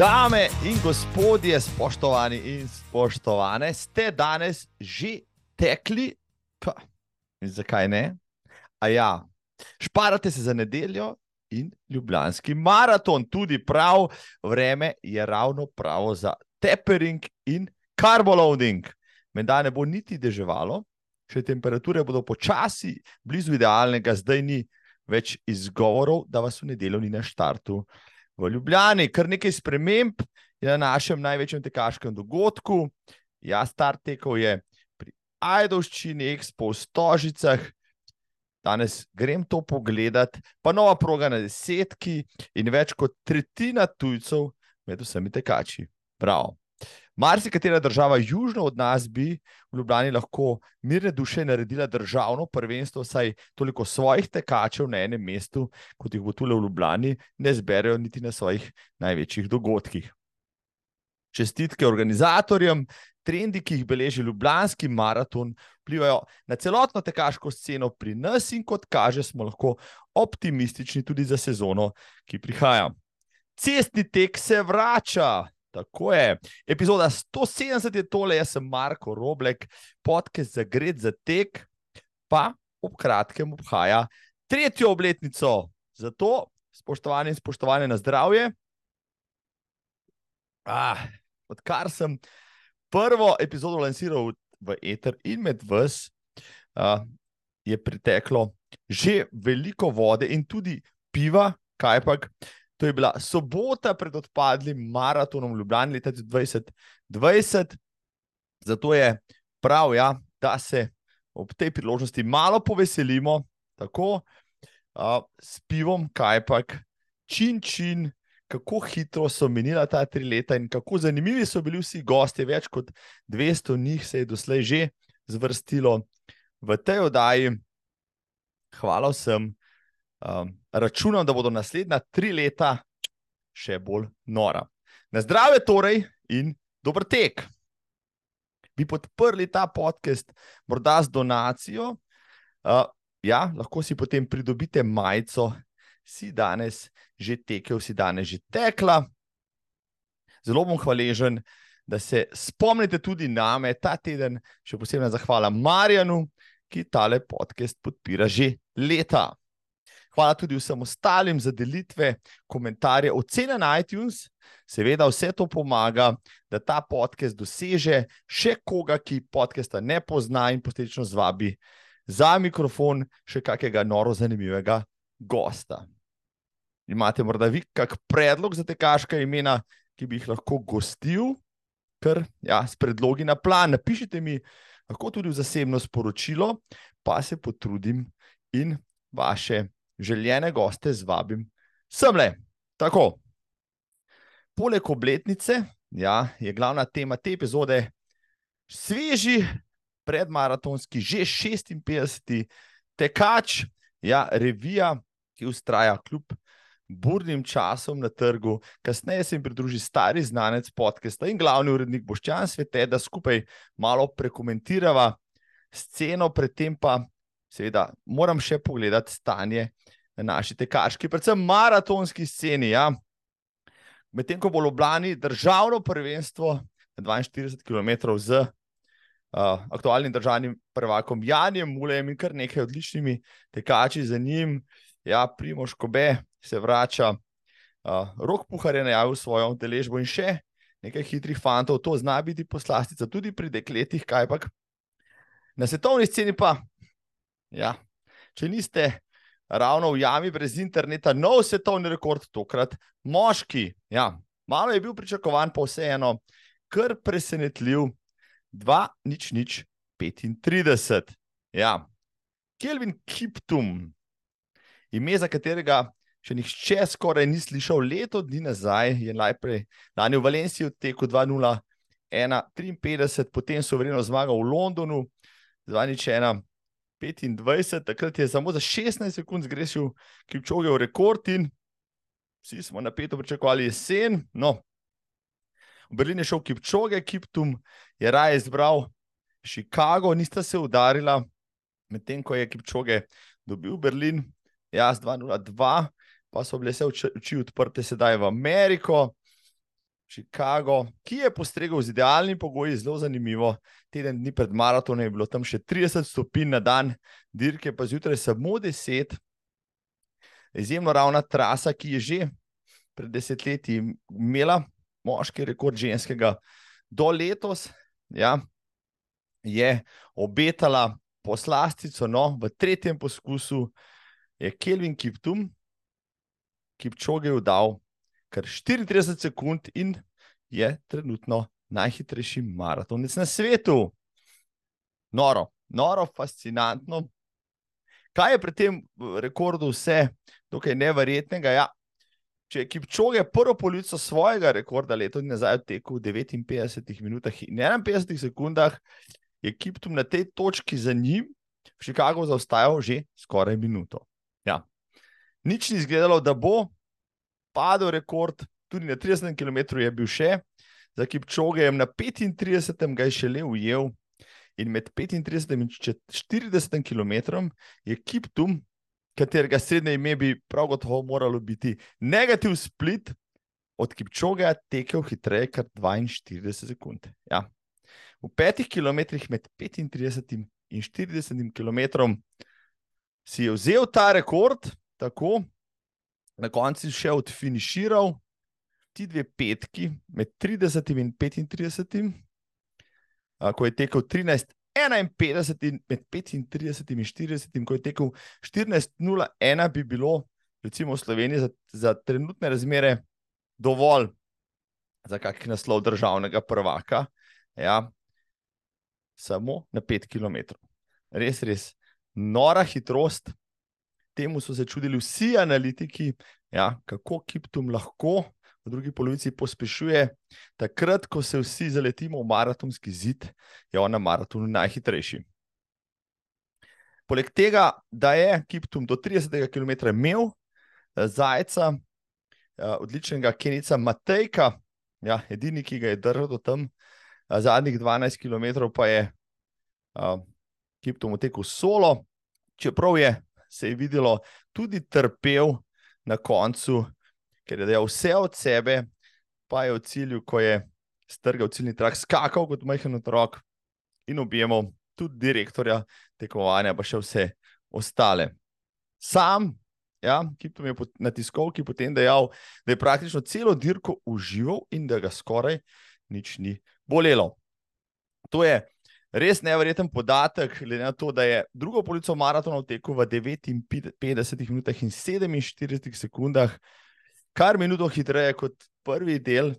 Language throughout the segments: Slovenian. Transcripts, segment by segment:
Dame in gospodje, spoštovani in spoštovane, ste danes že tekli? Pa, zakaj ne? A ja, šparate se za nedeljo in ljubljanski maraton, tudi prav, vreme je ravno pravo za tapering in carboloading. Menda ne bo niti deževalo, še temperature bodo počasi blizu idealnega, zdaj ni več izgovorov, da vas v nedeljo ni na štartu v Ljubljani, kar nekaj sprememb je na našem največjem tekaškem dogodku. Ja, start tekov je pri Ajdovščini, Expo v Stožicah. Danes grem to pogledat, pa nova proga na desetki in več kot tretjina tujcev med vsemi tekači. Prav. Marsikatera država južno od nas bi v Ljubljani lahko mirne duše naredila državno prvenstvo, saj toliko svojih tekačev na enem mestu, kot jih bo tule v Ljubljani, ne zberejo niti na svojih največjih dogodkih. Čestitke organizatorjem, trendi, ki jih beleži Ljubljanski maraton, vplivajo na celotno tekaško sceno pri nas in kot kaže, smo lahko optimistični tudi za sezono, ki prihaja. Cestni tek se vrača. Tako je. Epizoda 170 je tole, jaz sem Marko Roblek, podcast za Gred za tek, pa ob kratkem obhaja tretjo obletnico. Zato, spoštovani in spoštovane na zdravje. Ah, odkar sem prvo epizodo lansiral v Eter in med vas, uh, je preteklo že veliko vode in tudi piva, kaj pa. To je bila sobota pred odpadlim maratonom Ljubljana leta 2020. Zato je prav, ja, da se ob tej priložnosti malo poveselimo, tako uh, s pivom, kaj pa čin čin, kako hitro so minila ta tri leta in kako zanimivi so bili vsi gosti. Več kot 200 njih se je doslej že zvrstilo v tej oddaji. Hvala vsem. Um, računam, da bodo naslednja tri leta še bolj nora. Na zdravje, torej, in dober tek. Bi podprli ta podcast, morda z donacijo. Uh, ja, lahko si potem pridobite majico, si danes že tekel, si danes že tekla. Zelo bom hvaležen, da se spomnite tudi name ta teden, še posebej zahvala Marjanu, ki tale podcast podpira že leta. Hvala tudi vsem ostalim za delitve, komentarje, ocene na iTunes. Seveda, vse to pomaga, da ta podcast doseže še koga, ki podcasta ne pozna in posledično zvabi za mikrofon še kakega noro zanimivega gosta. Imate morda vi kak predlog za tekaška imena, ki bi jih lahko gostil, ker ja, s predlogi na plan. Napišite mi lahko tudi v zasebno sporočilo, pa se potrudim in vaše željene goste zvabim sem le. Tako. Poleg obletnice ja, je glavna tema te epizode sveži predmaratonski, že 56. tekač, ja, revija, ki ustraja kljub burnim časom na trgu. Kasneje se jim pridruži stari znanec podcasta in glavni urednik Boščan Svete, da skupaj malo prekomentirava sceno, predtem pa seveda moram še pogledati stanje na naši tekaški, predvsem maratonski sceni. Ja. Medtem ko bo Ljubljani državno prvenstvo na 42 km z uh, aktualnim državnim prvakom Janjem Mulem in kar nekaj odličnimi tekači za njim, ja, Primoš Kobe se vrača, uh, Rok Puhar je najavil svojo deležbo in še nekaj hitrih fantov, to zna biti poslastica tudi pri dekletih, kaj pa. Na svetovni sceni pa, ja, če niste ravno v jami brez interneta, nov svetovni rekord, tokrat moški. Ja, malo je bil pričakovan, pa vseeno, kar presenetljiv, 2, nič, nič, 35. Ja, Kelvin Kiptum, ime za katerega še nihče skoraj ni slišal, leto dni nazaj je najprej lani v Valenciji odtekel 2-0. 1,53, potem so vredno zmagal v Londonu, 2-1, 25, takrat je samo za 16 sekund zgrešil Kipčogev rekord in vsi smo napeto pričakovali jesen. No, v Berlin je šel Kipčoge, Kiptum je raje izbral Chicago, nista se udarila, medtem ko je Kipčoge dobil Berlin, jaz 2-0-2, pa so bile vse oči odprte sedaj v Ameriko. Chicago, ki je postregel z idealnimi pogoji, zelo zanimivo. Teden dni pred maratonom je bilo tam še 30 stopinj na dan, dirke pa zjutraj samo 10. Izjemno ravna trasa, ki je že pred desetletji imela moški rekord ženskega, do letos ja, je obetala poslastico. No, v tretjem poskusu je Kelvin Kiptum, Kipčoge, dal kar 34 sekund in je trenutno najhitrejši maratonec na svetu. Noro, noro, fascinantno. Kaj je pri tem rekordu vse, dokaj neverjetnega? Ja, če je Kipčoge prvo polovico svojega rekorda leto dni nazaj odtekel v 59 minutah in 51 sekundah, je Kiptum na tej točki za njim v Chicagu zaostajal že skoraj minuto. Ja. Nič ni izgledalo, da bo padel rekord, tudi na 30 km je bil še, za Kipčoge na 35 ga je šele ujel. In med 35 in 40 km je Kiptum, katerega srednje ime bi prav gotovo moralo biti negativ split, od Kipčoga tekel hitreje kot 42 sekund. Ja. V petih km med 35 in 40 km si je vzel ta rekord, tako na koncu še odfiniširal ti dve petki med 30 in 35, ko je tekel 13. 51 in med 35 in 40, ko je tekel 14-0-1, bi bilo, recimo, v Sloveniji za, za trenutne razmere dovolj za kakšen naslov državnega prvaka. Ja, samo na 5 km. Res, res, nora hitrost, temu so se čudili vsi analitiki, ja, kako Kiptum lahko v drugi polovici pospešuje. Takrat, ko se vsi zaletimo v maratonski zid, je on na maratonu najhitrejši. Poleg tega, da je Kiptum do 30 km imel eh, zajca, eh, odličnega Kenica Matejka, ja, edini, ki ga je držal do tam, eh, zadnjih 12 km pa je Kiptum otekel solo, čeprav je se je videlo, tudi trpel na koncu, ker je dejal vse od sebe, pa je v cilju, ko je strgal ciljni trak, skakal kot majhen otrok in objemal tudi direktorja tekmovanja, pa še vse ostale. Sam, ja, ki je na tiskovki potem dejal, da je praktično celo dirko užival in da ga skoraj nič ni bolelo. To je Res nevreten podatek, glede na to, da je drugo polico maratona tekel v 59 minutah in 47 sekundah, kar minuto hitreje kot prvi del,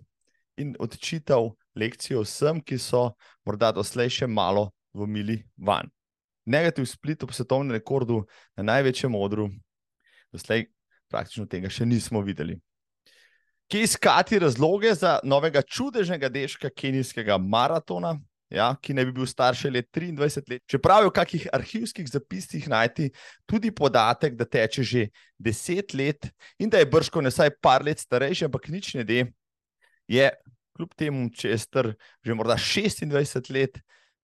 in odčital lekcijo vsem, ki so morda doslej še malo vomili van. Negativ split po svetovnem rekordu na največjem odru, doslej praktično tega še nismo videli. Kje iskati razloge za novega čudežnega deška kenijskega maratona? Ja, ki naj bi bil star še let 23 let. Čeprav je v kakih arhivskih zapisih najti tudi podatek, da teče že 10 let in da je brško ne vsaj par let starejši, ampak nič ne de, je kljub temu, če je star že morda 26 let,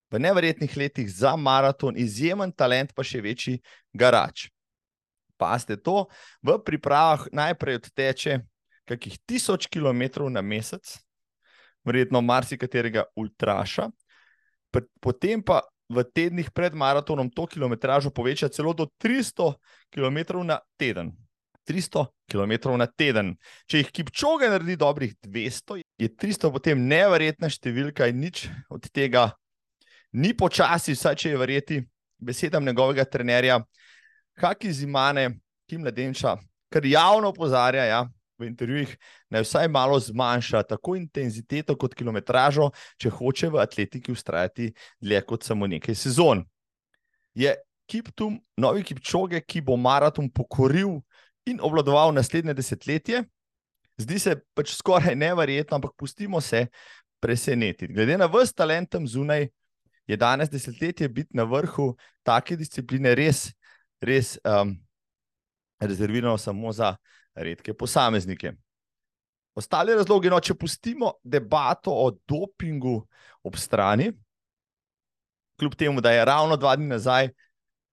v neverjetnih letih za maraton, izjemen talent, pa še večji garač. Paste to, v pripravah najprej odteče kakih tisoč kilometrov na mesec, verjetno marsikaterega ultraša, potem pa v tednih pred maratonom to kilometražo poveča celo do 300 km na teden. 300 km na teden. Če jih Kipčoge naredi dobrih 200, je 300 potem neverjetna številka in nič od tega ni počasi, vsaj če je verjeti besedam njegovega trenerja, Kaki Zimane, ki mladenča, kar javno opozarja, ja, v intervjujih, naj vsaj malo zmanjša tako intenziteto kot kilometražo, če hoče v atletiki ustrajati dlje kot samo nekaj sezon. Je Kiptum, novi Kipčoge, ki bo maraton pokoril in obvladoval naslednje desetletje. Zdi se pač skoraj neverjetno, ampak pustimo se presenetiti. Glede na vse talent tam zunaj, je danes desetletje biti na vrhu take discipline res, res um, rezervirano samo za redke posameznike. Ostali razlogi, no, če pustimo debato o dopingu ob strani, kljub temu, da je ravno dva dni nazaj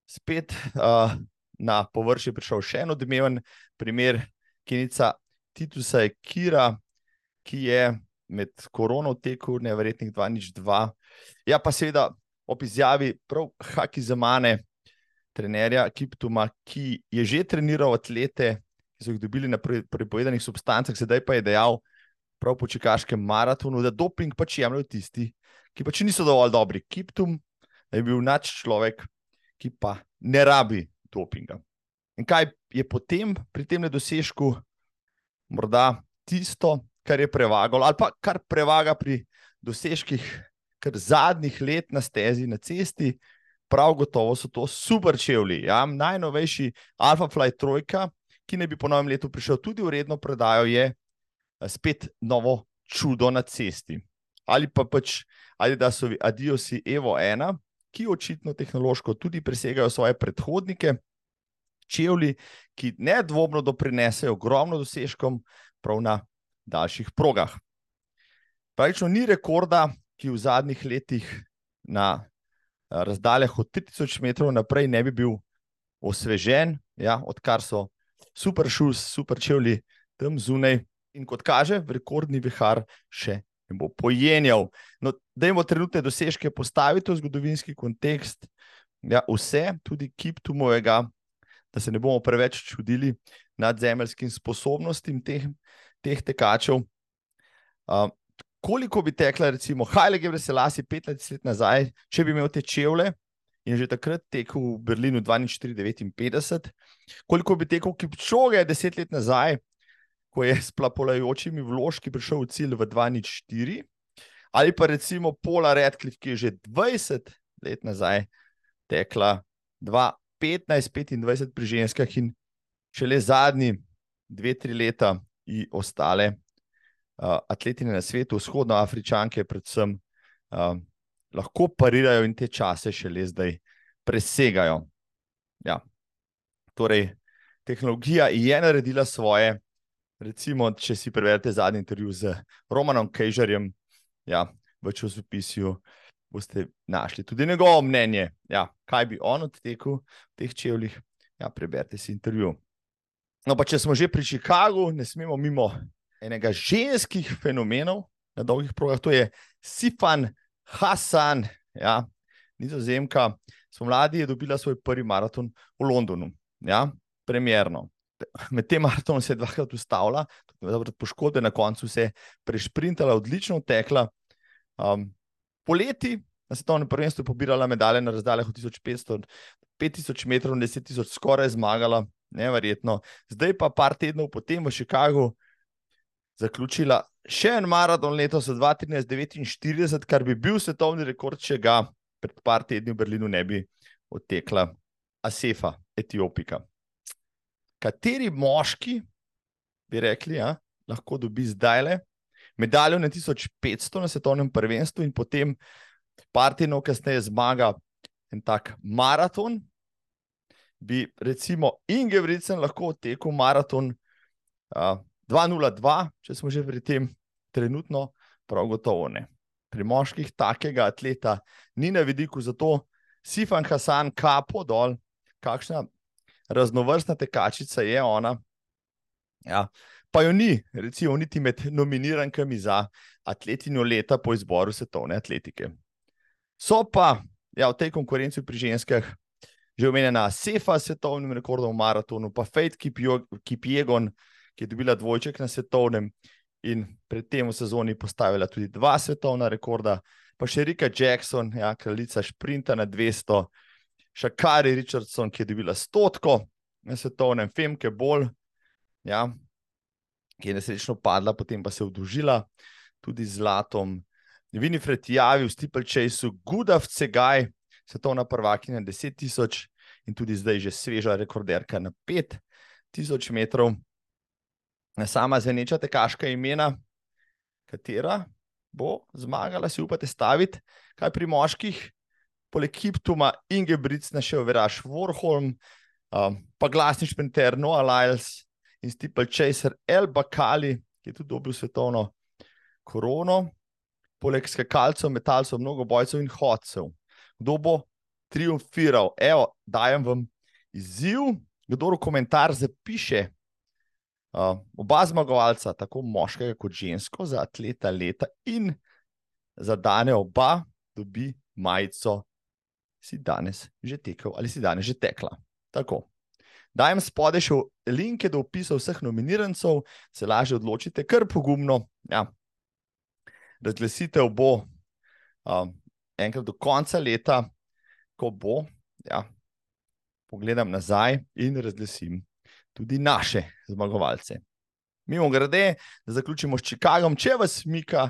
spet uh, na površje prišel še en odmeven primer, Kenica Titusa Kira, ki je med korono teku, nevrjetnih 2-2. Ja, pa seveda ob izjavi prav Haki za mane, trenerja Kiptuma, ki je že treniral atlete, ki so jih dobili na prepovedanih substancah, sedaj pa je dejal prav po čekaškem maratonu, da doping pač jemljajo tisti, ki pač niso dovolj dobri. Kiptum je bil nač človek, ki pa ne rabi dopinga. In kaj je potem pri tem nedosežku, morda tisto, kar je prevagalo, ali pa kar prevaga pri dosežkih, kar zadnjih let na stezi, na cesti, prav gotovo so to super čevlji. Ja? Najnovejši Alpha Flight Trojka, ki ne bi po novem letu prišel tudi v redno predajo, je eh, spet novo čudo na cesti. Ali pa pač, ali da so Adiosi Evo 1, ki očitno tehnološko tudi presegajo svoje predhodnike, čevlji, ki nedvomno doprinesejo ogromno dosežkom prav na daljših progah. Pravično ni rekorda, ki v zadnjih letih na razdaljah od 3000 metrov naprej ne bi bil osvežen, ja, odkar so super šus, super čevlji tam zunaj. In kot kaže, rekordni vihar še ne bo pojenjal. No, da imamo trenutne dosežke postaviti v zgodovinski kontekst, ja, vse, tudi kip tumovega, da se ne bomo preveč čudili nad zemeljskim sposobnostim teh, teh tekačev. Uh, koliko bi tekla, recimo, Hajle Gebre Selasi 15 let nazaj, če bi imel te čevlje in že takrat tekel v Berlinu 2,59, koliko bi tekel Kipčoge 10 let nazaj, ko je s plapolajočimi vložki prišel v cilj v 2,4, ali pa recimo Pola Redcliffe, ki je že 20 let nazaj tekla 2,15-25 pri ženskah in šele zadnji dve, tri leta in ostale uh, atletine na svetu, vzhodnoafričanke, predvsem, uh, lahko parirajo in te čase še le zdaj presegajo. Ja. Torej, tehnologija je naredila svoje. Recimo, če si preverite zadnji intervju z Romanom Kejžerjem, ja, v časopisju boste našli tudi njegovo mnenje, ja, kaj bi on odtekel v teh čevljih. Ja, preberite si intervju. No, pa če smo že pri Chicagu, ne smemo mimo enega ženskih fenomenov na dolgih progah, to je Sifan Hasan, ja, nizozemka. Spomladi je dobila svoj prvi maraton v Londonu, ja, premjerno. Med tem maratonom se je dvakrat ustavila, poškodbe na koncu se je prešprintala, odlično tekla. Um, poleti na svetovnem prvenstvu je pobirala medalje na razdaljah od 1500 do 5000 metrov, 10 tisoč, skoraj zmagala neverjetno. Zdaj pa, par tednov potem v Chicagu, zaključila še en maraton letos 2049, kar bi bil svetovni rekord, če ga pred par tedni v Berlinu ne bi odtekla Asefa, Etiopika. Kateri moški bi rekli, ja, lahko dobi zdaj le medaljo na 1500 na svetovnem prvenstvu in potem par tednov kasneje zmaga en tak maraton, bi recimo Ingevricen lahko tekel maraton uh, 2-0-2, če smo že pri tem, trenutno, prav gotovo ne. Pri moških takega atleta ni na vidiku, zato Sifan Hasan, kapo dol, kakšna raznovrstna tekačica je ona. Ja. Pa jo ni, recimo, niti med nominirankami za atletinjo leta po izboru svetovne atletike. So pa ja, v tej konkurenci pri ženskah že omenjena Sefa s svetovnim rekordom v maratonu, pa Fate Kipjegon, ki je dobila dvojček na svetovnem in predtem v sezoni postavila tudi dva svetovna rekorda, pa še Rika Jackson, ja, kraljica šprinta na 200, Šakari Richardson, ki je dobila stotko na svetovnem, Femke Bol, ja, ki je nesrečno padla, potem pa se je vdužila tudi z zlatom. Winifred Javi v Chaseu, Gudav Cegaj, svetovna prvakinja 10 tisoč in tudi zdaj že sveža rekorderka na 5 tisoč metrov. Sama zveneča tekaška imena, katera? Bo zmagala, si upate staviti, kaj pri moških, poleg Kiptuma, Ingebrigts, našel Veraš Warholm, um, pa glasni šprinter Noah Lyles in Steeple Chaser El Bakali, ki je tudi dobil svetovno korono, poleg skakalcev, metalcev, mnogo bojcev in hodcev. Kdo bo triumfiral. Evo, dajem vam izziv, kdo v komentar zapiše Uh, oba zmagovalca, tako moškega kot žensko, za atleta leta in za dane oba, dobi majico, si danes že tekel ali si danes že tekla. Tako. Dajem spodaj še linke do opisa vseh nominirancev, se lažje odločite, kar pogumno. Ja. Razglasitev bo um, enkrat do konca leta, ko bo. Ja. Pogledam nazaj in razglasim tudi naše zmagovalce. Mimo grede, da zaključimo s Čikagom, če vas mika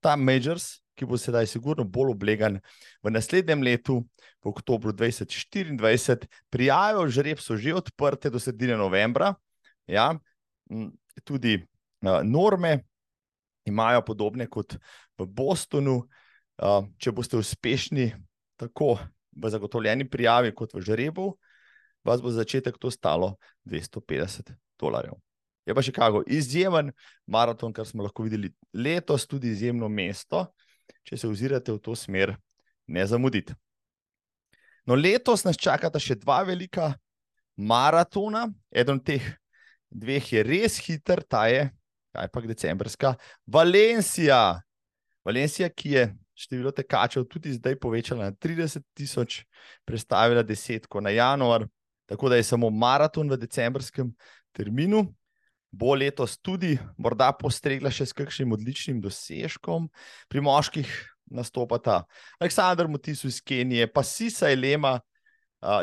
ta Majors, ki bo sedaj sigurno bolj oblegan v naslednjem letu, v oktobru 2024. Prijave v žreb so že odprte do sredine novembra. Ja, tudi uh, norme imajo podobne kot v Bostonu. Uh, če boste uspešni tako v zagotovljeni prijavi, kot v žrebu, vas bo za začetek to stalo 250 dolarjev. Je pa kako izjemen maraton, kar smo lahko videli letos, tudi izjemno mesto če se ozirate v to smer, ne zamudite. No, letos nas čakata še dva velika maratona. Eden od teh dveh je res hiter, ta je, kaj pa decembrska, Valencija. Valencija, ki je število tekačev tudi zdaj povečala na 30 tisoč, predstavila desetko na januar, tako da je samo maraton v decembrskem terminu bo letos tudi morda postregla še s kakšnim odličnim dosežkom. Pri moških nastopata Aleksandr Motis iz Kenije, pa Sisa Elema,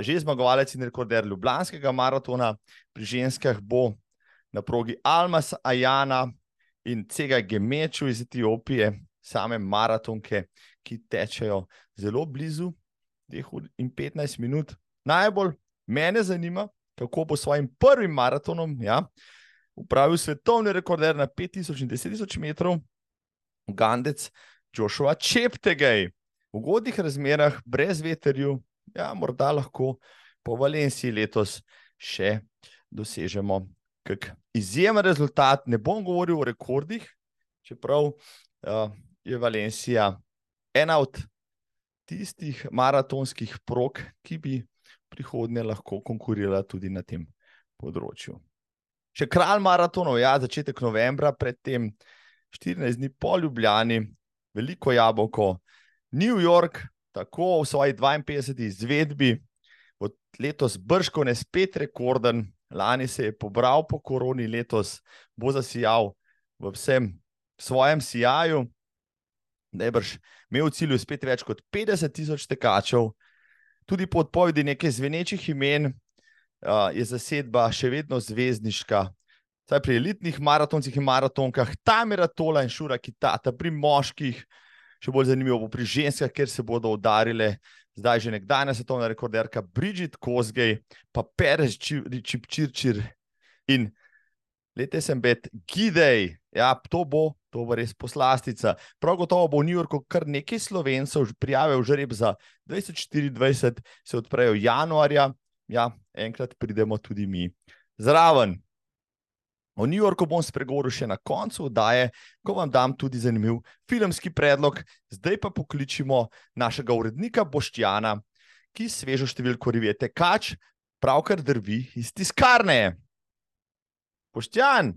že zmagovalec in rekorder Ljubljanskega maratona, pri ženskah bo na progi Almas Ajana in Cega Gemeču iz Etiopije, same maratonke, ki tečejo zelo blizu 2 in 15 minut. Najbolj mene zanima, kako bo s svojim prvim maratonom. Ja, upravil svetovni rekorder na 5000 in 10000 metrov, Ugandec Joshua Čeptegej. V ugodnih razmerah, brez veterju, ja, morda lahko po Valenciji letos še dosežemo kak izjemen rezultat. Ne bom govoril o rekordih, čeprav uh, je Valencija ena od tistih maratonskih prog, ki bi prihodnje lahko konkurirala tudi na tem področju. Še kralj maratonov, ja, začetek novembra, predtem 14 dni po Ljubljani, veliko jabolko, New York, tako v svoji 52. izvedbi, od letos brško ne spet rekorden, lani se je pobral po koroni, letos bo zasijal v vsem svojem sijaju. Najbrž imel v cilju spet več kot 50 tisoč tekačev, tudi po odpovedi nekaj zvenečih imen, uh, je zasedba še vedno zvezdniška. Zdaj, pri elitnih maratoncih in maratonkah, tam je tola in šura, ki ta, ta pri moških, še bolj zanimivo bo pri ženskah, ker se bodo udarile. Zdaj že nekdanja svetovna rekorderka Bridget Kozgej, pa Perez Čipčirčir in lete sem bet Gidej. Ja, to bo, to bo res poslastica. Prav gotovo bo v New Yorku kar nekaj slovencev prijavil žreb za 2024, se odprejo januarja ja, enkrat pridemo tudi mi zraven. O New Yorku bom spregovoril še na koncu oddaje, ko vam dam tudi zanimiv filmski predlog. Zdaj pa pokličimo našega urednika Boštjana, ki svežo številko rivete kač, pravkar drvi iz tiskarne. Boštjan!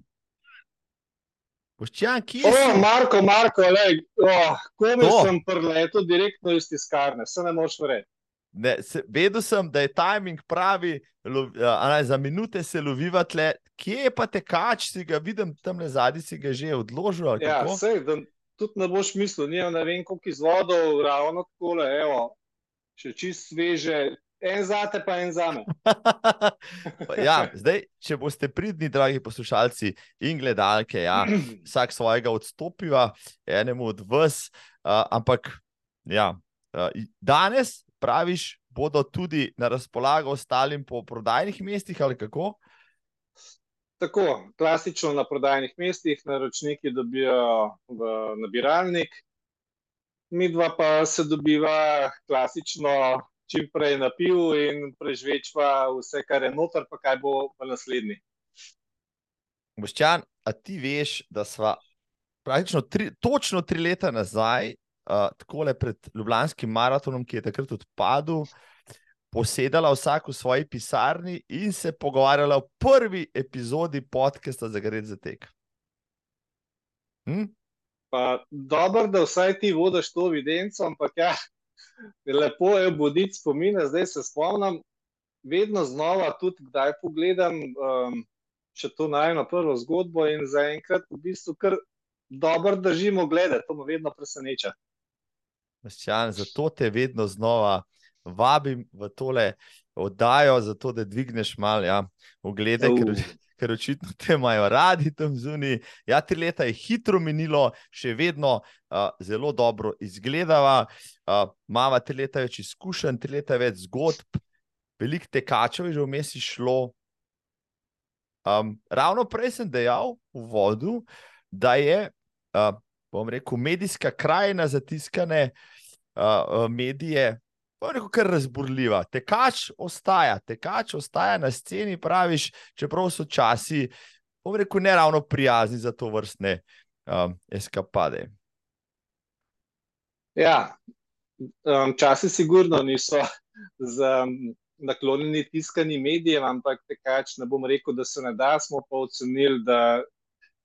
Boštjan, kje si? O, Marko, Marko, lej, oh, komi sem prleto direktno iz tiskarne, se ne moš verjeti. Ne, se, vedel sem, da je timing pravi, lo, a, za minute se loviva tle. Kje je pa tekač, si ga vidim tam na zadnji, si ga že odložil? Ja, sej, da, tudi ne boš mislil, ne, ne vem, koliko izvodov, ravno tako, evo, še čist sveže. En za te, pa en za me. ja, zdaj, če boste pridni, dragi poslušalci in gledalke, ja, vsak svojega odstopiva, enemu od vas. Uh, ampak ja, uh, danes praviš, bodo tudi na razpolago ostalim po prodajnih mestih ali kako? Tako, klasično na prodajnih mestih, naročniki dobijo v nabiralnik, mi dva pa se dobiva klasično čim prej na pivu in prežvečva vse, kar je noter, pa kaj bo v naslednji. Boščan, a ti veš, da sva praktično tri, točno tri leta nazaj uh, tako le pred Ljubljanskim maratonom, ki je takrat odpadel, posedala vsak v svoji pisarni in se pogovarjala o prvi epizodi podcasta za Gred za tek. Hm? Pa dobro, da vsaj ti vodiš to evidenco, ampak ja, lepo je buditi spomine, zdaj se spomnim, vedno znova tudi kdaj pogledam um, še to najno prvo zgodbo in zaenkrat v bistvu kar dobro držimo gledati, to me vedno preseneča. Maščan, zato te vedno znova vabim v tole oddajo, zato da dvigneš malo ja, oglede, uh. ker, ker očitno te imajo radi tam zunaj. Ja, tri leta je hitro minilo, še vedno uh, zelo dobro izgledava. Uh, mama tri leta več izkušenj, tri leta več zgodb, veliko tekačev je že vmes šlo. Um, ravno prej sem dejal v vodu, da je, uh, bom rekel, medijska krajina za tiskane uh, medije rekel, kar razburljiva. Tekač ostaja, tekač ostaja na sceni, praviš, čeprav so časi, bom rekel, ne ravno prijazni za to vrstne um, eskapade. Ja, um, časi sigurno niso za, um, naklonjeni tiskanim medijem, ampak tekač ne bom rekel, da se ne da, smo pa ocenili, da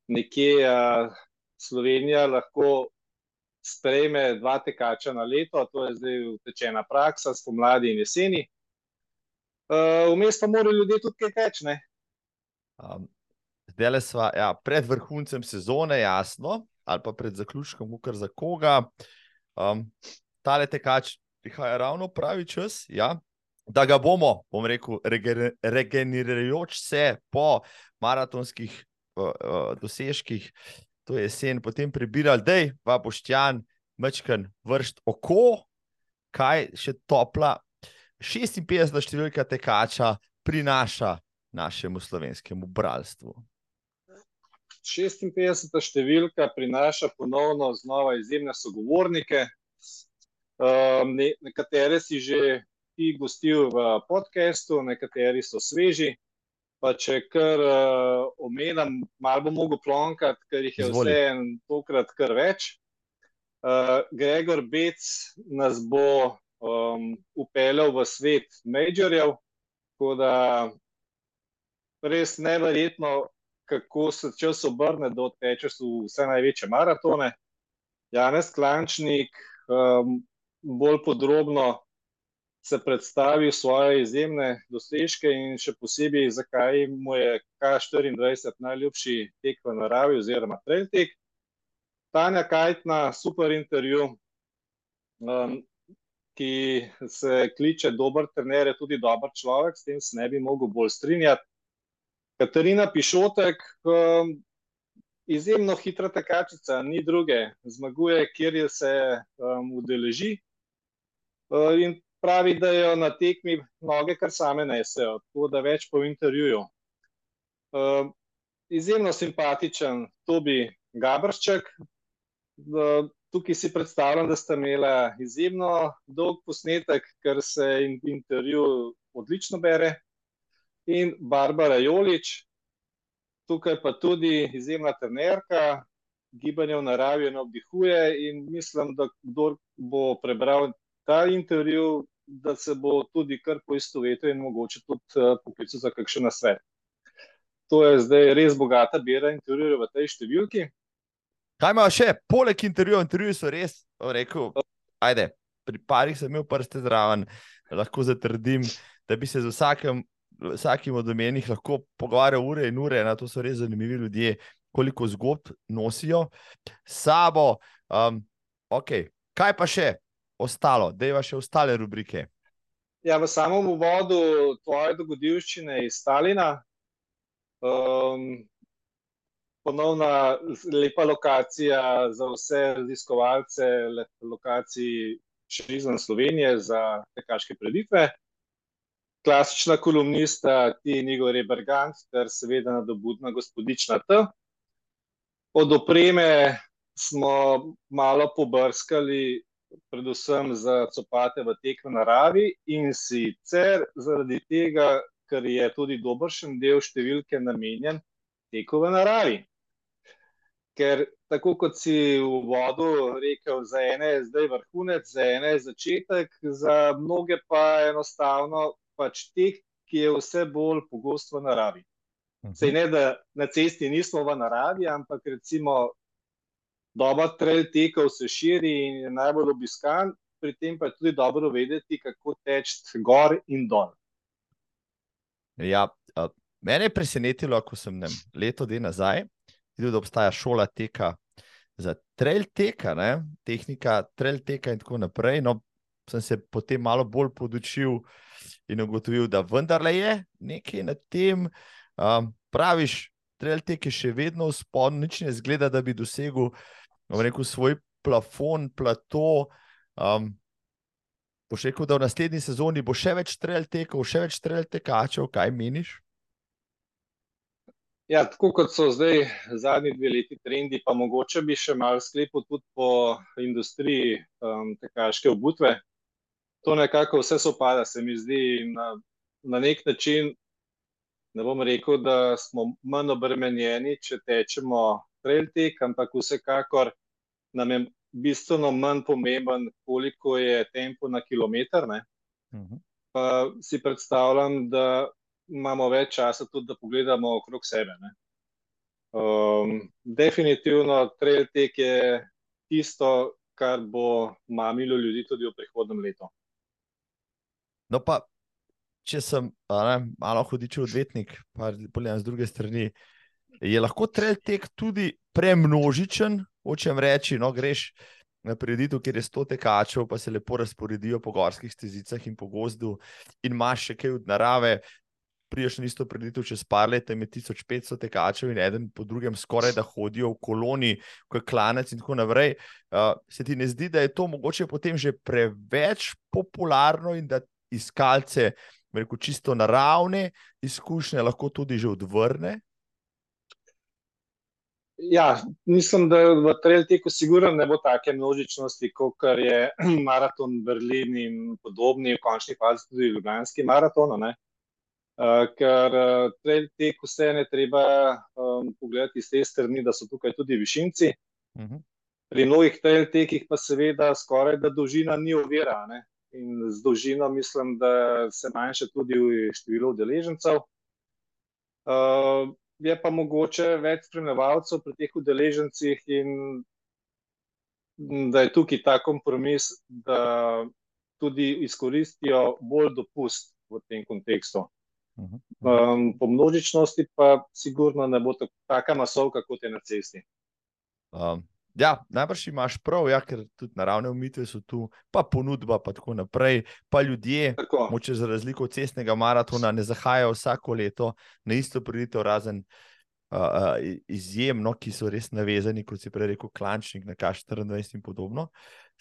nekje uh, Slovenija lahko sprejme dva tekača na leto, to je zdaj utečena praksa, spomladi in jeseni. Eh, vmes uh, pa morajo ljudje tudi kaj teči. Um, zdaj le smo ja, pred vrhuncem sezone, jasno, ali pa pred zaključkom, kar za koga. Um, Ta le tekač prihaja ravno pravi čas, ja, da ga bomo, bom rekel, regenerirajoč se po maratonskih uh, uh, dosežkih, to je jesen, potem prebirali, da je pa poštjan, mečken, vrst oko, kaj še topla. 56 številka tekača prinaša našemu slovenskemu bralstvu. 56 številka prinaša ponovno znova izjemne sogovornike. Um, ne, nekatere si že ti gostil v podkastu, nekateri so sveži. Pa če kar uh, omenjam, malo bom mogel plonkati, ker jih je vse en tokrat kar več. Uh, Gregor Bec nas bo um, upeljal v svet majorjev, tako da res neverjetno, kako se čas obrne, da tečeš v vse največje maratone. Janez Klančnik um, bolj podrobno se predstavi svoje izjemne dosežke in še posebej, zakaj mu je K24 najljubši tek v naravi oziroma trail tek. Tanja Kajtna, super intervju, um, ki se kliče dober trener, je tudi dober človek, s tem se ne bi mogel bolj strinjati. Katarina Pišotek, um, izjemno hitra tekačica, ni druge, zmaguje, kjer je se um, udeleži. Uh, in pravi, da jo na tekmi noge kar same nesejo, tako da več po intervjuju. Uh, izjemno simpatičen Tobi Gabršček. Uh, tukaj si predstavljam, da sta imela izjemno dolg posnetek, ker se in intervju odlično bere. In Barbara Jolič, tukaj pa tudi izjemna trenerka, gibanje v naravi ne obdihuje in mislim, da kdo bo prebral ta intervju, da se bo tudi kar poistovetil in mogoče tudi uh, poklical za kakšen nasvet. To je zdaj res bogata bera intervjujev v tej številki. Kaj ima še, poleg intervjujev, intervjuji so res, rekel, ajde, pri parih sem imel prste zraven, lahko zatrdim, da bi se z vsakem, vsakim od omenjenih lahko pogovarjal ure in ure, na to so res zanimivi ljudje, koliko zgodb nosijo sabo. Um, ok, kaj pa še? Ostalo, da je še ostale rubrike. Ja, v samem uvodu tvoje dogodivščine iz Stalina, um, ponovna lepa lokacija za vse raziskovalce, lokacij še izven Slovenije za tekaške preditve. Klasična kolumnista ti Igor Rebergant, ter seveda nadobudna gospodična T. Od opreme smo malo pobrskali predvsem za copate v teku naravi in sicer zaradi tega, ker je tudi dobršen del številke namenjen teku v naravi. Ker tako kot si v vodu rekel, za ene je zdaj vrhunec, za ene je začetek, za mnoge pa enostavno pač teh, ki je vse bolj pogost v naravi. Sej ne, da na cesti nismo v naravi, ampak recimo doba trail tekov se širi in je najbolj obiskan, pri tem pa je tudi dobro vedeti, kako teči gor in dol. Ja, uh, mene je presenetilo, ko sem ne, leto dni nazaj videl, da obstaja šola teka za trail teka, ne? tehnika trail teka in tako naprej. No, sem se potem malo bolj podučil in ugotovil, da vendarle je nekaj na tem. Um, praviš, trail tek je še vedno v spodnjem, nič ne zgleda, da bi dosegel rekel, svoj plafon, plato. Um, boš rekel, da v naslednji sezoni bo še več trail tekov, še več trail tekačev, kaj meniš? Ja, tako kot so zdaj zadnji dve leti trendi, pa mogoče bi še malo sklepal tudi po industriji um, tekaške obutve. To nekako vse sopada, se mi zdi, na, na nek način. Ne bom rekel, da smo manj obremenjeni, če tečemo trail tek, ampak vsekakor nam je bistveno manj pomemben, koliko je tempo na kilometr. Uh mhm. -huh. Pa si predstavljam, da imamo več časa tudi, da pogledamo okrog sebe. Um, definitivno trail tek je tisto, kar bo mamilo ljudi tudi v prihodnem letu. No, pa če sem ne, malo hodičev odvetnik, pa poglejam z druge strani, je lahko trail tek tudi premnožičen, hočem reči, no, greš na prireditev, kjer je sto tekačev, pa se lepo razporedijo po gorskih stezicah in po gozdu, in imaš še kaj od narave. Priješ na isto preditev čez par let, ima 1500 tekačev in eden po drugem skoraj da hodijo v koloni, kot klanec in tako naprej. Uh, se ti ne zdi, da je to mogoče potem že preveč popularno in da iskalce, rekel, čisto naravne izkušnje lahko tudi že odvrne? Ja, mislim, da v trail teku sigurno ne bo take množičnosti, kot je maraton Berlin in podobni, v končni fazi tudi Ljubljanski maraton. Uh, ker uh, trail tek vse ne treba um, pogledati iz te strani, da so tukaj tudi višinci. Uh mhm. -huh. Pri mnogih trail tekih pa seveda skoraj da dolžina ni ovira. Ne? In z dolžino mislim, da se manjša tudi število udeležencev. Uh, je pa mogoče več spremljevalcev pri teh udeležencih, in da je tukaj ta kompromis, da tudi izkoristijo bolj dopust v tem kontekstu. Um, po množičnosti pa sigurno ne bo tako masovka, kot je na cesti. Um, Ja, najbrž imaš prav, ja, ker tudi naravne umitve so tu, pa ponudba, pa tako naprej. Pa ljudje, moče za razliko od cestnega maratona, ne zahajajo vsako leto na isto priditev, razen uh, uh, izjemno, ki so res navezani, kot si prej rekel, klančnik na K24 in podobno.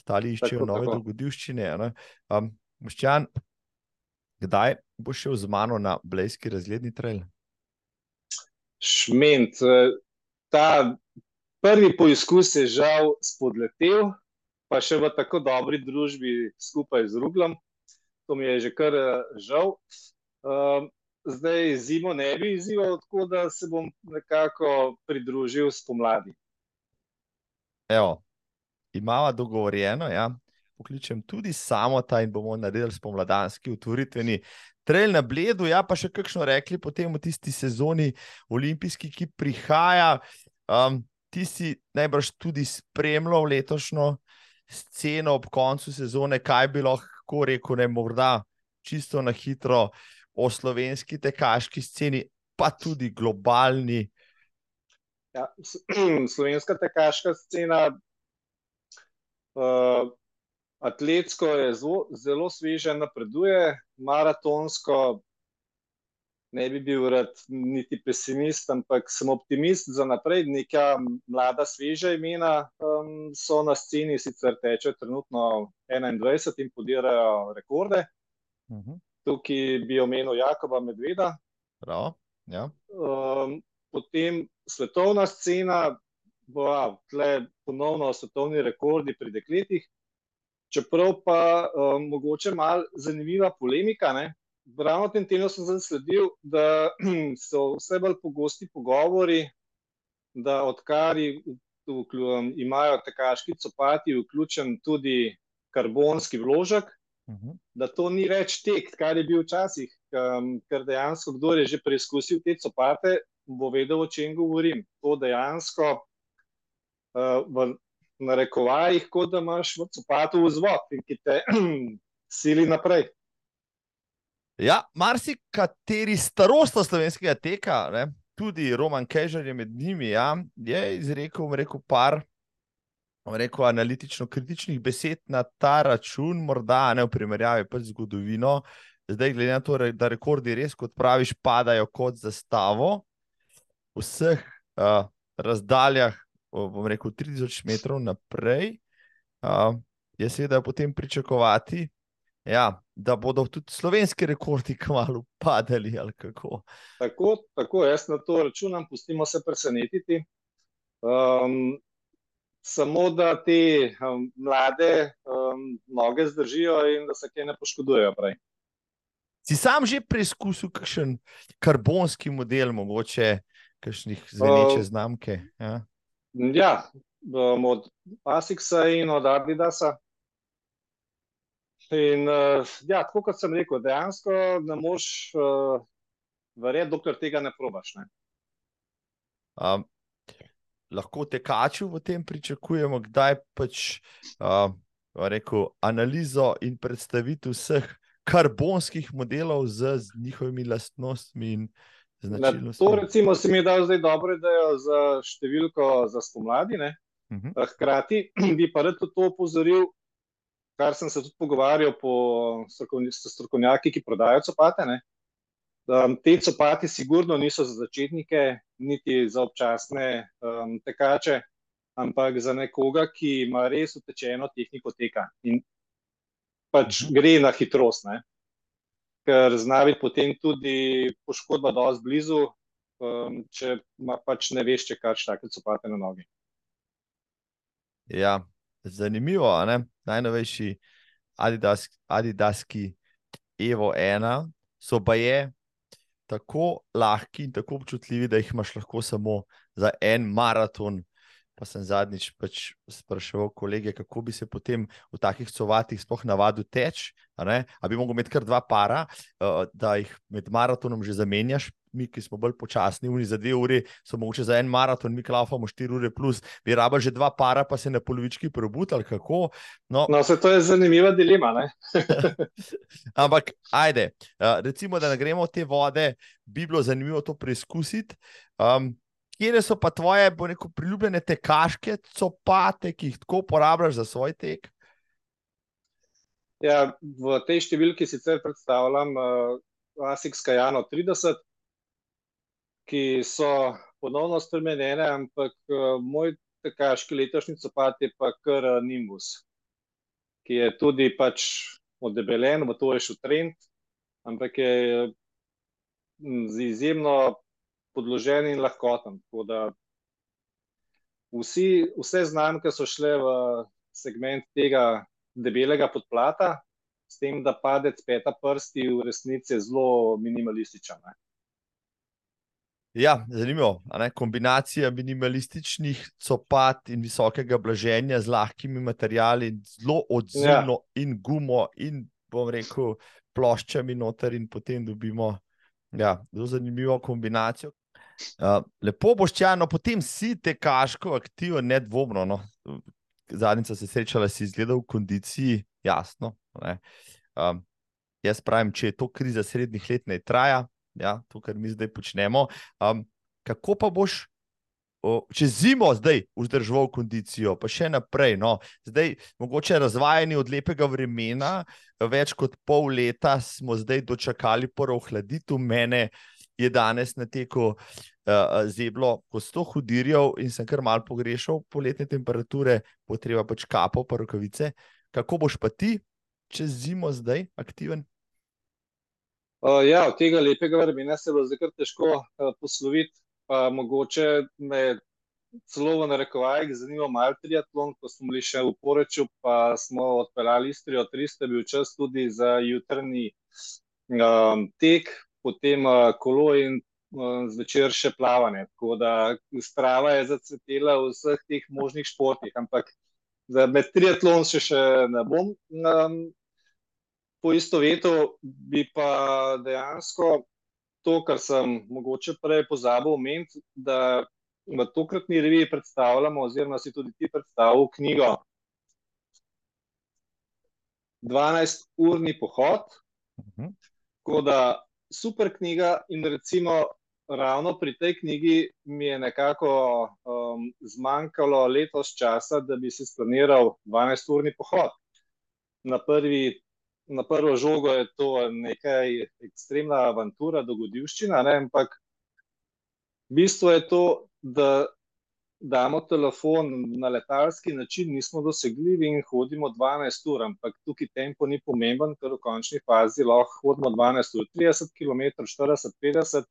Stali iščejo tako, nove dogodivščine. Um, Moščan, kdaj boš šel z mano na Blejski razgledni trail? Šment, eh, ta prvi poizkus je žal spodletel, pa še v tako dobri družbi skupaj z Ruglom. To mi je že kar eh, žal. Uh, zdaj zimo ne bi izzival, tako da se bom nekako pridružil spomladi. Evo, imamo dogovorjeno, ja. Pokličem tudi samo ta in bomo naredili spomladanski utvoritveni trail na bledu, ja, pa še kakšno rekli potem v tisti sezoni olimpijski, ki prihaja. Um, ti si najbrž tudi spremljal letošnjo sceno ob koncu sezone, kaj bi lahko rekel, ne morda čisto na hitro o slovenski tekaški sceni, pa tudi globalni. Ja, slovenska tekaška scena, uh, atletsko je zelo, zelo sveže, napreduje, maratonsko ne bi bil rad niti pesimist, ampak sem optimist za naprej. Neka mlada, sveža imena um, so na sceni, sicer teče trenutno 21 in podirajo rekorde. Uh mhm. -huh. Tukaj bi omenil Jakoba Medveda. Prav, ja. um, potem svetovna scena, bo tle ponovno svetovni rekordi pri dekletih. Čeprav pa um, mogoče malo zanimiva polemika, ne? Ravno tem tednu sem zasledil, da so vse bolj pogosti pogovori, da odkar imajo tekaški copati vključen tudi karbonski vložek, uh mhm. -huh. da to ni več tek, kar je bil včasih, um, ker dejansko kdo je že preizkusil te copate, bo vedel, o čem govorim. To dejansko uh, v narekovajih, kot da imaš v copatu vzvod ki te sili naprej. Ja, marsikateri starosta slovenskega teka, ne, tudi Roman Kežar je med njimi, ja, je izrekel rekel, par rekel, analitično-kritičnih besed na ta račun, morda ne v primerjavi z zgodovino. Zdaj, glede na to, da rekordi res, kot praviš, padajo kot zastavo v vseh uh, razdaljah, bom rekel, 3000 metrov naprej, uh, je seveda potem pričakovati, ja, da bodo tudi slovenski rekordi kmalo padali. Tako, tako, jaz na to računam, pustimo se presenetiti. Um, samo da te um, mlade um, noge zdržijo in da se kaj ne poškodujejo. Prej. Si sam že preizkusil kakšen karbonski model, mogoče kakšnih zveneče uh, znamke? Ja, ja um, od Asixa in od Adidasa. In, uh, ja, tako kot sem rekel, dejansko ne moš uh, verjeti, dokler tega ne probaš. Ne? Um, lahko tekaču v tem pričakujemo, kdaj pač uh, rekel, analizo in predstavitev vseh karbonskih modelov z, z njihovimi lastnostmi in značilnostmi. To, recimo, se mi je dal zdaj dobro, je za številko za spomladi. Uh mhm. -huh. Hkrati bi pa rad to opozoril kar sem se tudi pogovarjal po strokovnjaki, ki prodajajo copate. Ne? Um, te copate, sigurno niso za začetnike, niti za občasne um, tekače, ampak za nekoga, ki ima res utečeno tehniko teka in pač mhm. gre na hitrost. Ne? Ker znavi potem tudi poškodba, da je blizu, um, če pač ne veš, če kač take copate na nogi. Ja, zanimivo, najnovejši Adidas, Adidaski Evo 1 so pa je tako lahki in tako občutljivi, da jih imaš lahko samo za en maraton. Pa sem zadnjič pač spraševal kolege, kako bi se potem v takih covatih sploh navadil teč. Ali bi lahko imel kar dva para, uh, da jih med maratonom že zamenjaš, mi, ki smo bolj počasni, uni za dve uri, so mogoče za en maraton, mi klaufamo štiri ure, plus bi raba že dva para, pa se na polovički prebudili. No, no se to je zanimiva dilema. Ampak, ajde, uh, recimo, da ne gremo te vode, bi bilo zanimivo to preizkusiti. Um, Kje so pa tvoje, bo neko, priljubljene tekaške copate, ki jih tako uporabljaš za svoj tek? Ja, v tej številki sicer predstavljam uh, Asics Kajano 30, ki so ponovno spremenjene, ampak uh, moj tekaški letošnji copat je pa kar uh, Nimbus, ki je tudi pač odebelen, v to je šel trend, ampak je mm, z izjemno podložen in lahkoten. Vsi, vse znamke so šle v segment tega debelega podplata, s tem, da padec peta prsti v resnici je zelo minimalističen. Ne? Ja, zanimivo. Kombinacija minimalističnih copat in visokega blaženja z lahkimi materiali, zelo odzivno ja. in gumo, in bom rekel, ploščami noter, in potem dobimo ja, zelo zanimivo kombinacijo. Uh, lepo boš čajno, potem si te kaško aktivno, nedvomno. No. Zadnjič se srečala, si izgledal v kondiciji, jasno. Um, jaz pravim, če je to kriza srednjih let, ne traja ja, to, kar mi zdaj počnemo. Um, kako pa boš o, čez zimo zdaj vzdržal kondicijo, pa še naprej? No, zdaj, mogoče razvajeni od lepega vremena, več kot pol leta smo zdaj dočakali prvo hladitev. Mene je danes na teku uh, zeblo, ko sto hudirjev in sem kar mal pogrešal poletne temperature, potreba pač kapo, pa rokavice. Kako boš pa ti čez zimo zdaj aktiven? Uh, ja, od tega lepega vremena se bo zdaj težko uh, posloviti. Pa mogoče me celo v narekovajih zanima malo triatlon, ko smo bili še v Poreču, pa smo odpeljali Istrijo 300, bil čas tudi za jutrni um, tek, potem uh, kolo in zvečer še plavanje. Tako da strava je zacvetela v vseh teh možnih športih, ampak med triatlon še, še ne bom um, po isto vetu, bi pa dejansko to, kar sem mogoče prej pozabil omeniti, da v tokratni reviji predstavljamo, oziroma si tudi ti predstavil knjigo 12-urni pohod. Uh mhm. -huh. Tako da super knjiga in recimo ravno pri tej knjigi mi je nekako um, zmanjkalo letos časa, da bi si splaniral 12-urni pohod. Na, prvi, na prvo žogo je to nekaj ekstremna avantura, dogodivščina, ne? ampak bistvo je to, da damo telefon na letalski način, nismo dosegljivi in hodimo 12 ur, ampak tukaj tempo ni pomemben, ker v končni fazi lahko hodimo 12 ur, 30 km, 40, 50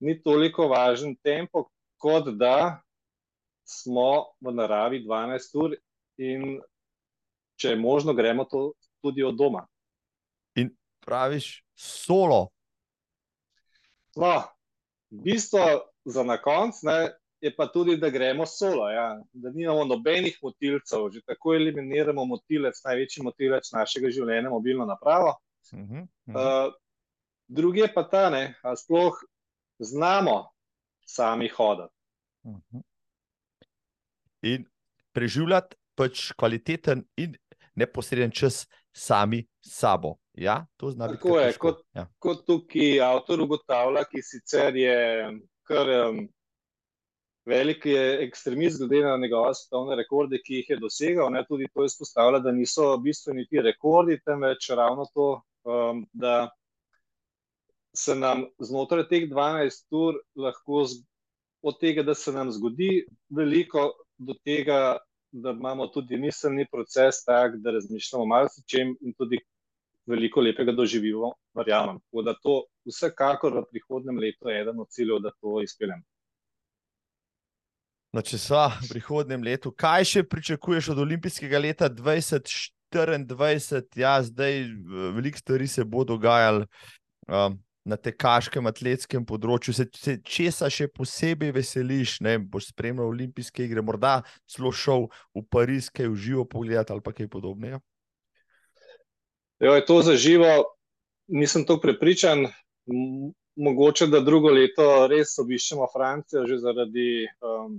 ni toliko važen tempo, kot da smo v naravi 12 ur in če je možno, gremo to tudi od doma. In praviš, solo. No, bistvo za na konc ne, je pa tudi, da gremo solo, ja. da nimamo nobenih motilcev, že tako eliminiramo motilec, največji motilec našega življenja, mobilno napravo. Uh -huh, uh -huh. Uh, drugi je pa ta, da sploh znamo sami hoditi. Mhm. In preživljati pač kvaliteten in neposreden čas sami sabo. Ja, to zna biti. Tako je, kot, ja. kot tukaj avtor ugotavlja, ki sicer je kar um, velik ekstremist, glede na njegove svetovne rekorde, ki jih je dosegal. Ne, tudi to izpostavlja, da niso bistveni ti rekordi, temveč ravno to, um, da se nam znotraj teh 12 ur lahko, od tega, da se nam zgodi veliko, do tega, da imamo tudi miselni proces tak, da razmišljamo o čem in tudi veliko lepega doživimo, verjamem. Tako da to vsekakor v prihodnem letu je eden od ciljev, da to izpeljem. No, če so v prihodnem letu, kaj še pričakuješ od olimpijskega leta 2024? Ja, zdaj veliko stvari se bo dogajalo. Um, na tekaškem, atletskem področju, se, se česa še posebej veseliš, ne boš spremljal olimpijske igre, morda celo šel v Pariz, kaj v živo pogledati ali kaj podobnega? Jo, je to za živo, nisem to prepričan. Mogoče, da drugo leto res obiščemo Francijo, že zaradi um,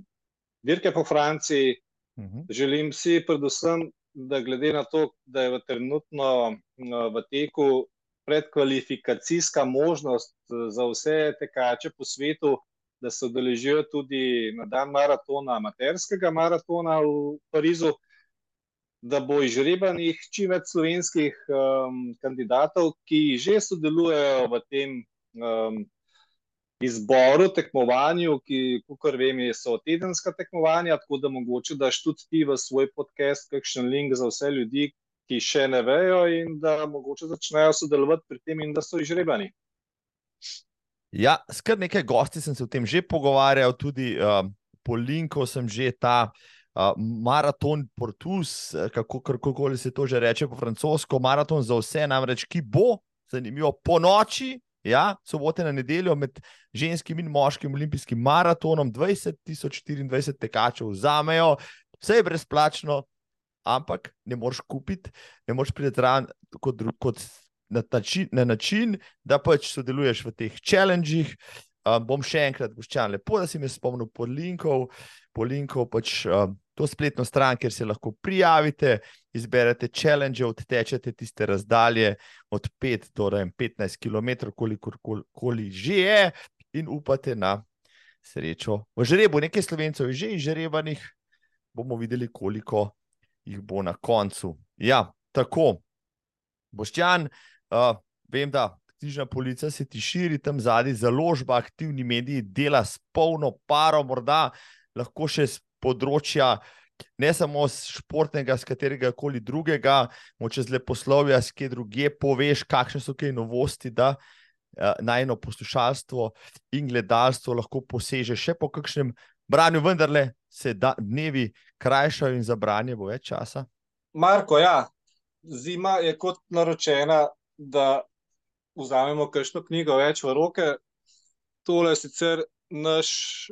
dirke po Franciji. Uh mhm. -huh. Želim si, predvsem, da glede na to, da je v trenutno uh, v teku predkvalifikacijska možnost eh, za vse tekače po svetu, da se udeležijo tudi na dan maratona, amaterskega maratona v Parizu, da bo izžrebanih čim več slovenskih um, kandidatov, ki že sodelujejo v tem um, izboru, tekmovanju, ki, kot vem, so tedenska tekmovanja, tako da mogoče daš tudi ti v svoj podcast kakšen link za vse ljudi, ki še ne vejo, in da mogoče začnejo sodelovati pri tem, in da so izžrebani. Ja, skrb nekaj gosti sem se o tem že pogovarjal, tudi uh, po linku sem že ta uh, maraton Portus, kako koli se to že reče po francosko, maraton za vse, namreč ki bo zanimivo po noči. Ja, sobote na nedeljo med ženskim in moškim olimpijskim maratonom, 20.024 tekačev vzamejo, vse je brezplačno, ampak ne moreš kupiti, ne moreš zraven kot, kot na, način, na način, da pač sodeluješ v teh challengih. Um, bom še enkrat, boščan, lepo, da si me spomnil po linkov, po linkov pač um, to spletno stran, kjer se lahko prijavite, izberete challenge, odtečete tiste razdalje od 5 do 15 km, kolikor koli že je, in upate na srečo. V žrebu nekaj slovencev je že izžrebanih, bomo videli, koliko jih bo na koncu. Ja, tako. Boštjan, uh, vem, da knjižna policija se ti širi tam zadnji, založba, aktivni mediji, dela s polno paro, morda lahko še z področja. Ne samo športnega, z katerega koli drugega, moče z leposlovja, s kje druge, poveš, kakšne so kaj novosti, da uh, najno poslušalstvo in gledalstvo lahko poseže še po kakšnem branju, vendarle se da, dnevi krajšajo in za branje bo več časa. Marko, ja, zima je kot naročena, da vzamemo kakšno knjigo več v roke. tole je sicer naš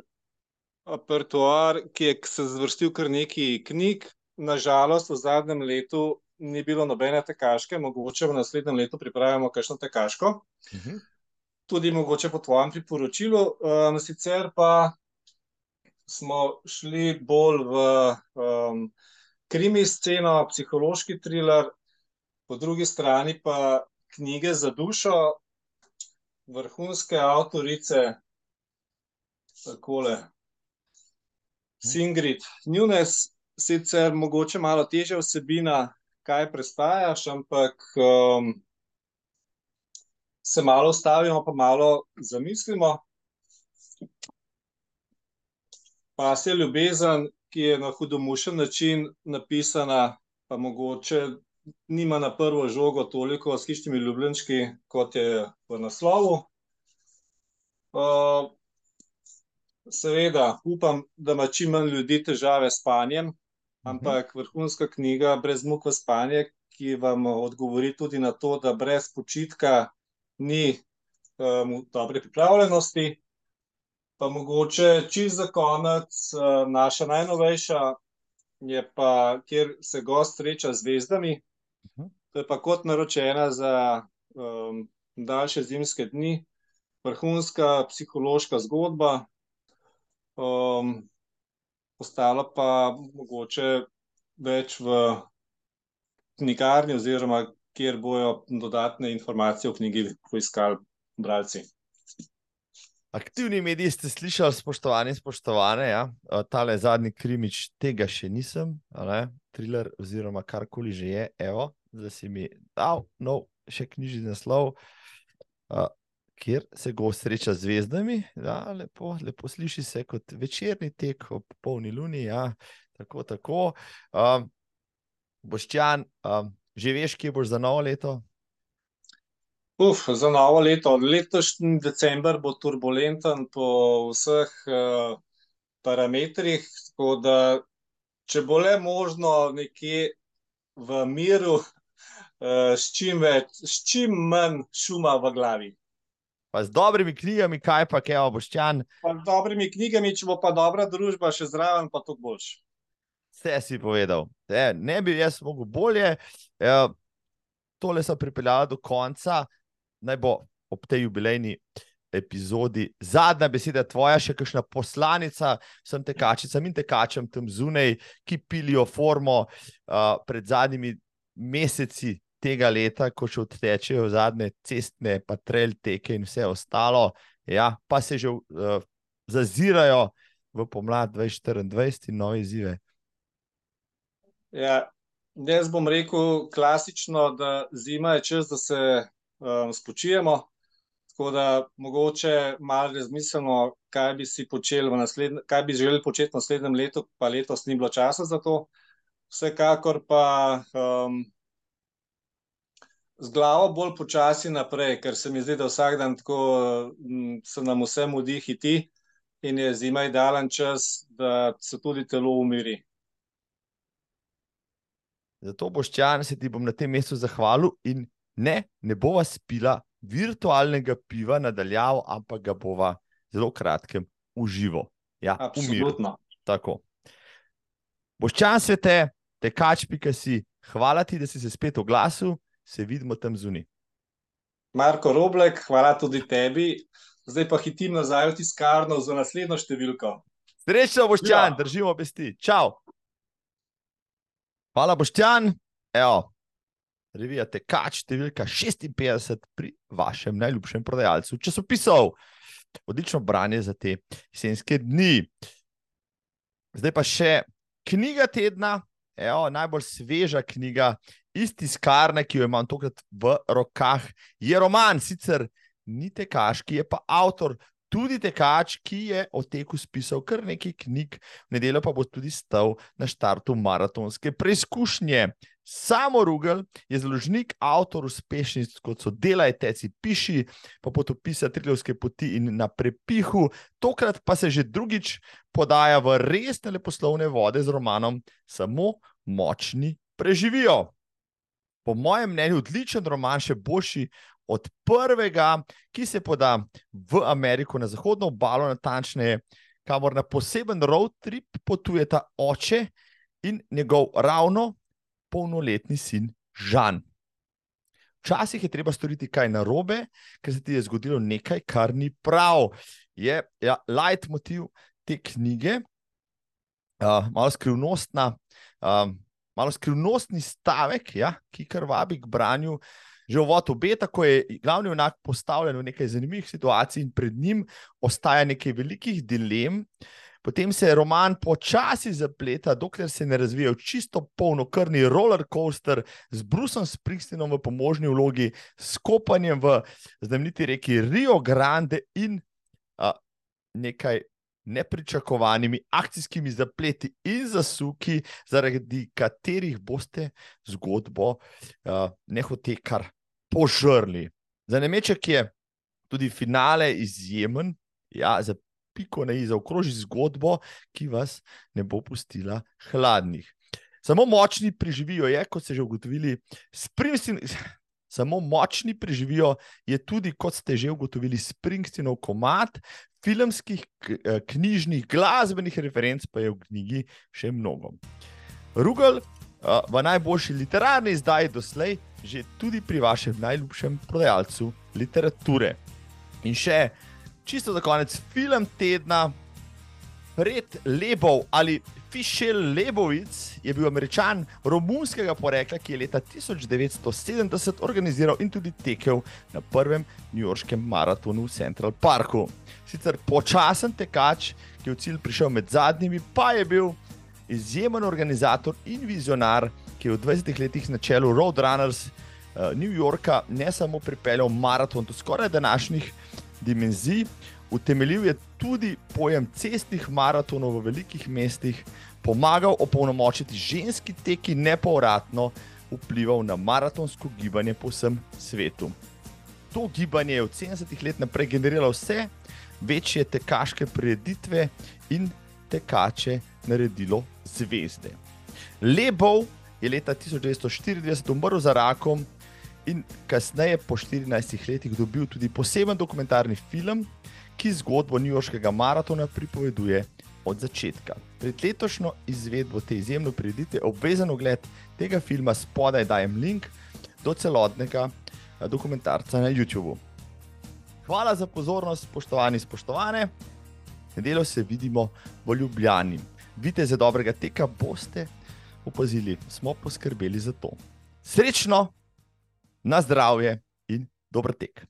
apertuar, ki je se zvrstil kar nekaj knjig. Nažalost, v zadnjem letu ni bilo nobene tekaške, mogoče v naslednjem letu pripravimo kakšno tekaško. Uh -huh. Tudi mogoče po tvojem priporočilu. Um, sicer pa smo šli bolj v um, krimi sceno, psihološki thriller, po drugi strani pa knjige za dušo, vrhunske avtorice, takole. Singrid, Nunes, sicer mogoče malo težja vsebina, kaj prestajaš, ampak um, se malo ustavimo, pa malo zamislimo. Pa se ljubezen, ki je na hudomušen način napisana, pa mogoče nima na prvo žogo toliko s hišnimi ljubljenčki, kot je v naslovu. Uh, seveda, upam, da ima čim manj ljudi težave s spanjem, ampak vrhunska knjiga Brez muk v spanje, ki vam odgovori tudi na to, da brez počitka ni um, dobre pripravljenosti. Pa mogoče čist za konec, uh, naša najnovejša je pa, kjer se gost sreča z zvezdami. To je pa kot naročena za um, daljše zimske dni, vrhunska psihološka zgodba. Um, ostalo pa mogoče več v knjigarni, oziroma kjer bojo dodatne informacije o knjigi poiskali bralci. Aktivni mediji ste slišali, spoštovani in spoštovane, ja? tale zadnji krimič, tega še nisem, thriller oziroma karkoli že je, evo, da si mi dal nov, še knjižni naslov kjer se gost sreča z zvezdami. Ja, lepo, lepo sliši se kot večerni tek ob polni luni. Ja, tako, tako. Um, Boščan, um, že veš, kje boš za novo leto? Uf, za novo leto. Letošnji decembr bo turbulenten po vseh uh, parametrih. Da, če bo le možno nekje v miru, uh, s, čim več, s čim manj šuma v glavi pa z dobrimi knjigami, kaj pa je, oboščan. Z dobrimi knjigami, če bo pa dobra družba še zraven, pa to boš. Vse si povedal. E, ne bi jaz mogel bolje. E, tole sem pripeljal do konca, naj bo ob tej jubilejni epizodi. Zadnja beseda tvoja, še kakšna poslanica vsem tekačicam in tekačem tam zunaj, ki pilijo formo uh, pred zadnjimi meseci tega leta, ko še odtečejo zadnje cestne, pa trail teke in vse ostalo, ja, pa se že uh, zazirajo v pomlad 2024 in nove izzive. Ja, jaz bom rekel klasično, da zima je čas, da se um, spočijemo. Tako da mogoče malo razmislimo, kaj bi si počeli v naslednjem, kaj bi želeli početi v naslednjem letu, pa letos ni bilo časa za to. Vsekakor pa um, z glavo bolj počasi naprej, ker se mi zdi, da vsak dan tako mm, se nam vse mudi hiti in je zima idealen čas, da se tudi telo umiri. Zato boš čan, se ti bom na tem mestu zahvalil in ne, ne bova spila virtualnega piva nadaljavo, ampak ga bova zelo kratkem uživo. Ja, Absolutno. Tako. Boš čan svete, tekač, pika si, hvala ti, da si se spet oglasil se vidimo tam zunaj. Marko Roblek, hvala tudi tebi. Zdaj pa hitim nazaj v tiskarno za naslednjo številko. Srečno, Boštjan, ja. držimo obesti. Čau. Hvala, Boštjan. Evo, revijate kač, številka 56 pri vašem najljubšem prodajalcu časopisov. Odlično branje za te jesenske dni. Zdaj pa še knjiga tedna, Evo, najbolj sveža knjiga iz tiskarne, ki jo imam tokrat v rokah, je roman, sicer ni tekaš, ki je pa avtor. Tudi tekač, ki je o teku spisal kar nekaj knjig, v nedeljo pa bo tudi stal na štartu maratonske preizkušnje. Samo Rugel je založnik, avtor uspešnic, kot so Delaj, Teci, Piši, pa potopisa Trilovske poti in na prepihu. Tokrat pa se že drugič podaja v resne leposlovne vode z romanom Samo močni preživijo po mojem mnenju, odličen roman, še boljši od prvega, ki se poda v Ameriko na zahodno obalo, natančneje, kamor na poseben road trip potujeta oče in njegov ravno polnoletni sin Žan. Včasih je treba storiti kaj narobe, ker se ti je zgodilo nekaj, kar ni prav. Je ja, leitmotiv te knjige, uh, malo skrivnostna, uh, malo skrivnostni stavek, ja, ki kar vabi k branju. Že v vodu obeta, ko je glavni unak postavljen v nekaj zanimivih situacij in pred njim ostaja nekaj velikih dilem, uh, Potem se roman počasi zapleta, dokler se ne razvije v čisto polnokrvni roller coaster z Brusom Springsteenom v pomožni vlogi, s kopanjem v znameniti reki Rio Grande in a, nekaj nepričakovanimi akcijskimi zapleti in zasuki, zaradi katerih boste zgodbo nehote kar požrli. Za nemeček je tudi finale izjemen. Ja, za piko na i, zaokroži zgodbo, ki vas ne bo pustila hladnih. Samo močni preživijo, je, kot ste že ugotovili, Springsteen. Samo močni preživijo, je tudi, kot ste že ugotovili, Springsteenov komat, filmskih, eh, knjižnih, glasbenih referenc pa je v knjigi še mnogo. Rugel eh, v najboljši literarni izdaji doslej, že tudi pri vašem najljubšem prodajalcu literature. In še čisto za konec, film tedna, Red Lebov ali Fischel Lebovic je bil američan romunskega porekla, ki je leta 1970 organiziral in tudi tekel na prvem newyorškem maratonu v Central Parku. Sicer počasen tekač, ki je v cilj prišel med zadnjimi, pa je bil izjemen organizator in vizionar, ki je v 20 letih na čelu Roadrunners uh, New Yorka ne samo pripeljal maraton do skoraj današnjih dimenzij. Utemeljil je tudi pojem cestnih maratonov v velikih mestih, pomagal opolnomočiti ženski tek in nepovratno vplival na maratonsko gibanje po vsem svetu. To gibanje je v 70-ih letih naprej generiralo vse večje tekaške prireditve in tekače naredilo zvezde. Lebov je leta 1994 umrl za rakom in kasneje, po 14 letih, dobil tudi poseben dokumentarni film, ki zgodbo Newyorškega maratona pripoveduje od začetka. Pred letošnjo izvedbo te izjemne prireditve, obvezen ogled tega filma, spodaj dajem link do celotnega eh, dokumentarca na YouTubu. Hvala za pozornost, spoštovani in spoštovane. Nedeljo se vidimo v Ljubljani. Vidite, za dobrega teka boste opazili, smo poskrbeli za to. Srečno! Na zdravje in dober tek.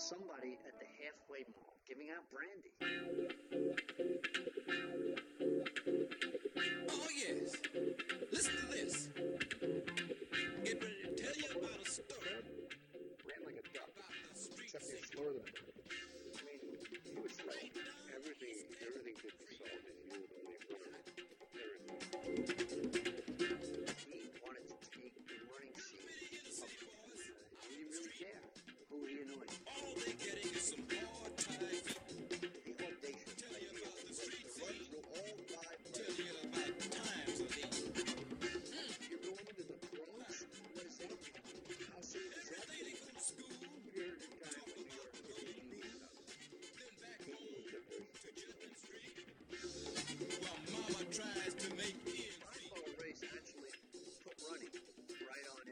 Somebody at the halfway mall giving out brandy. further.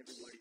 everybody.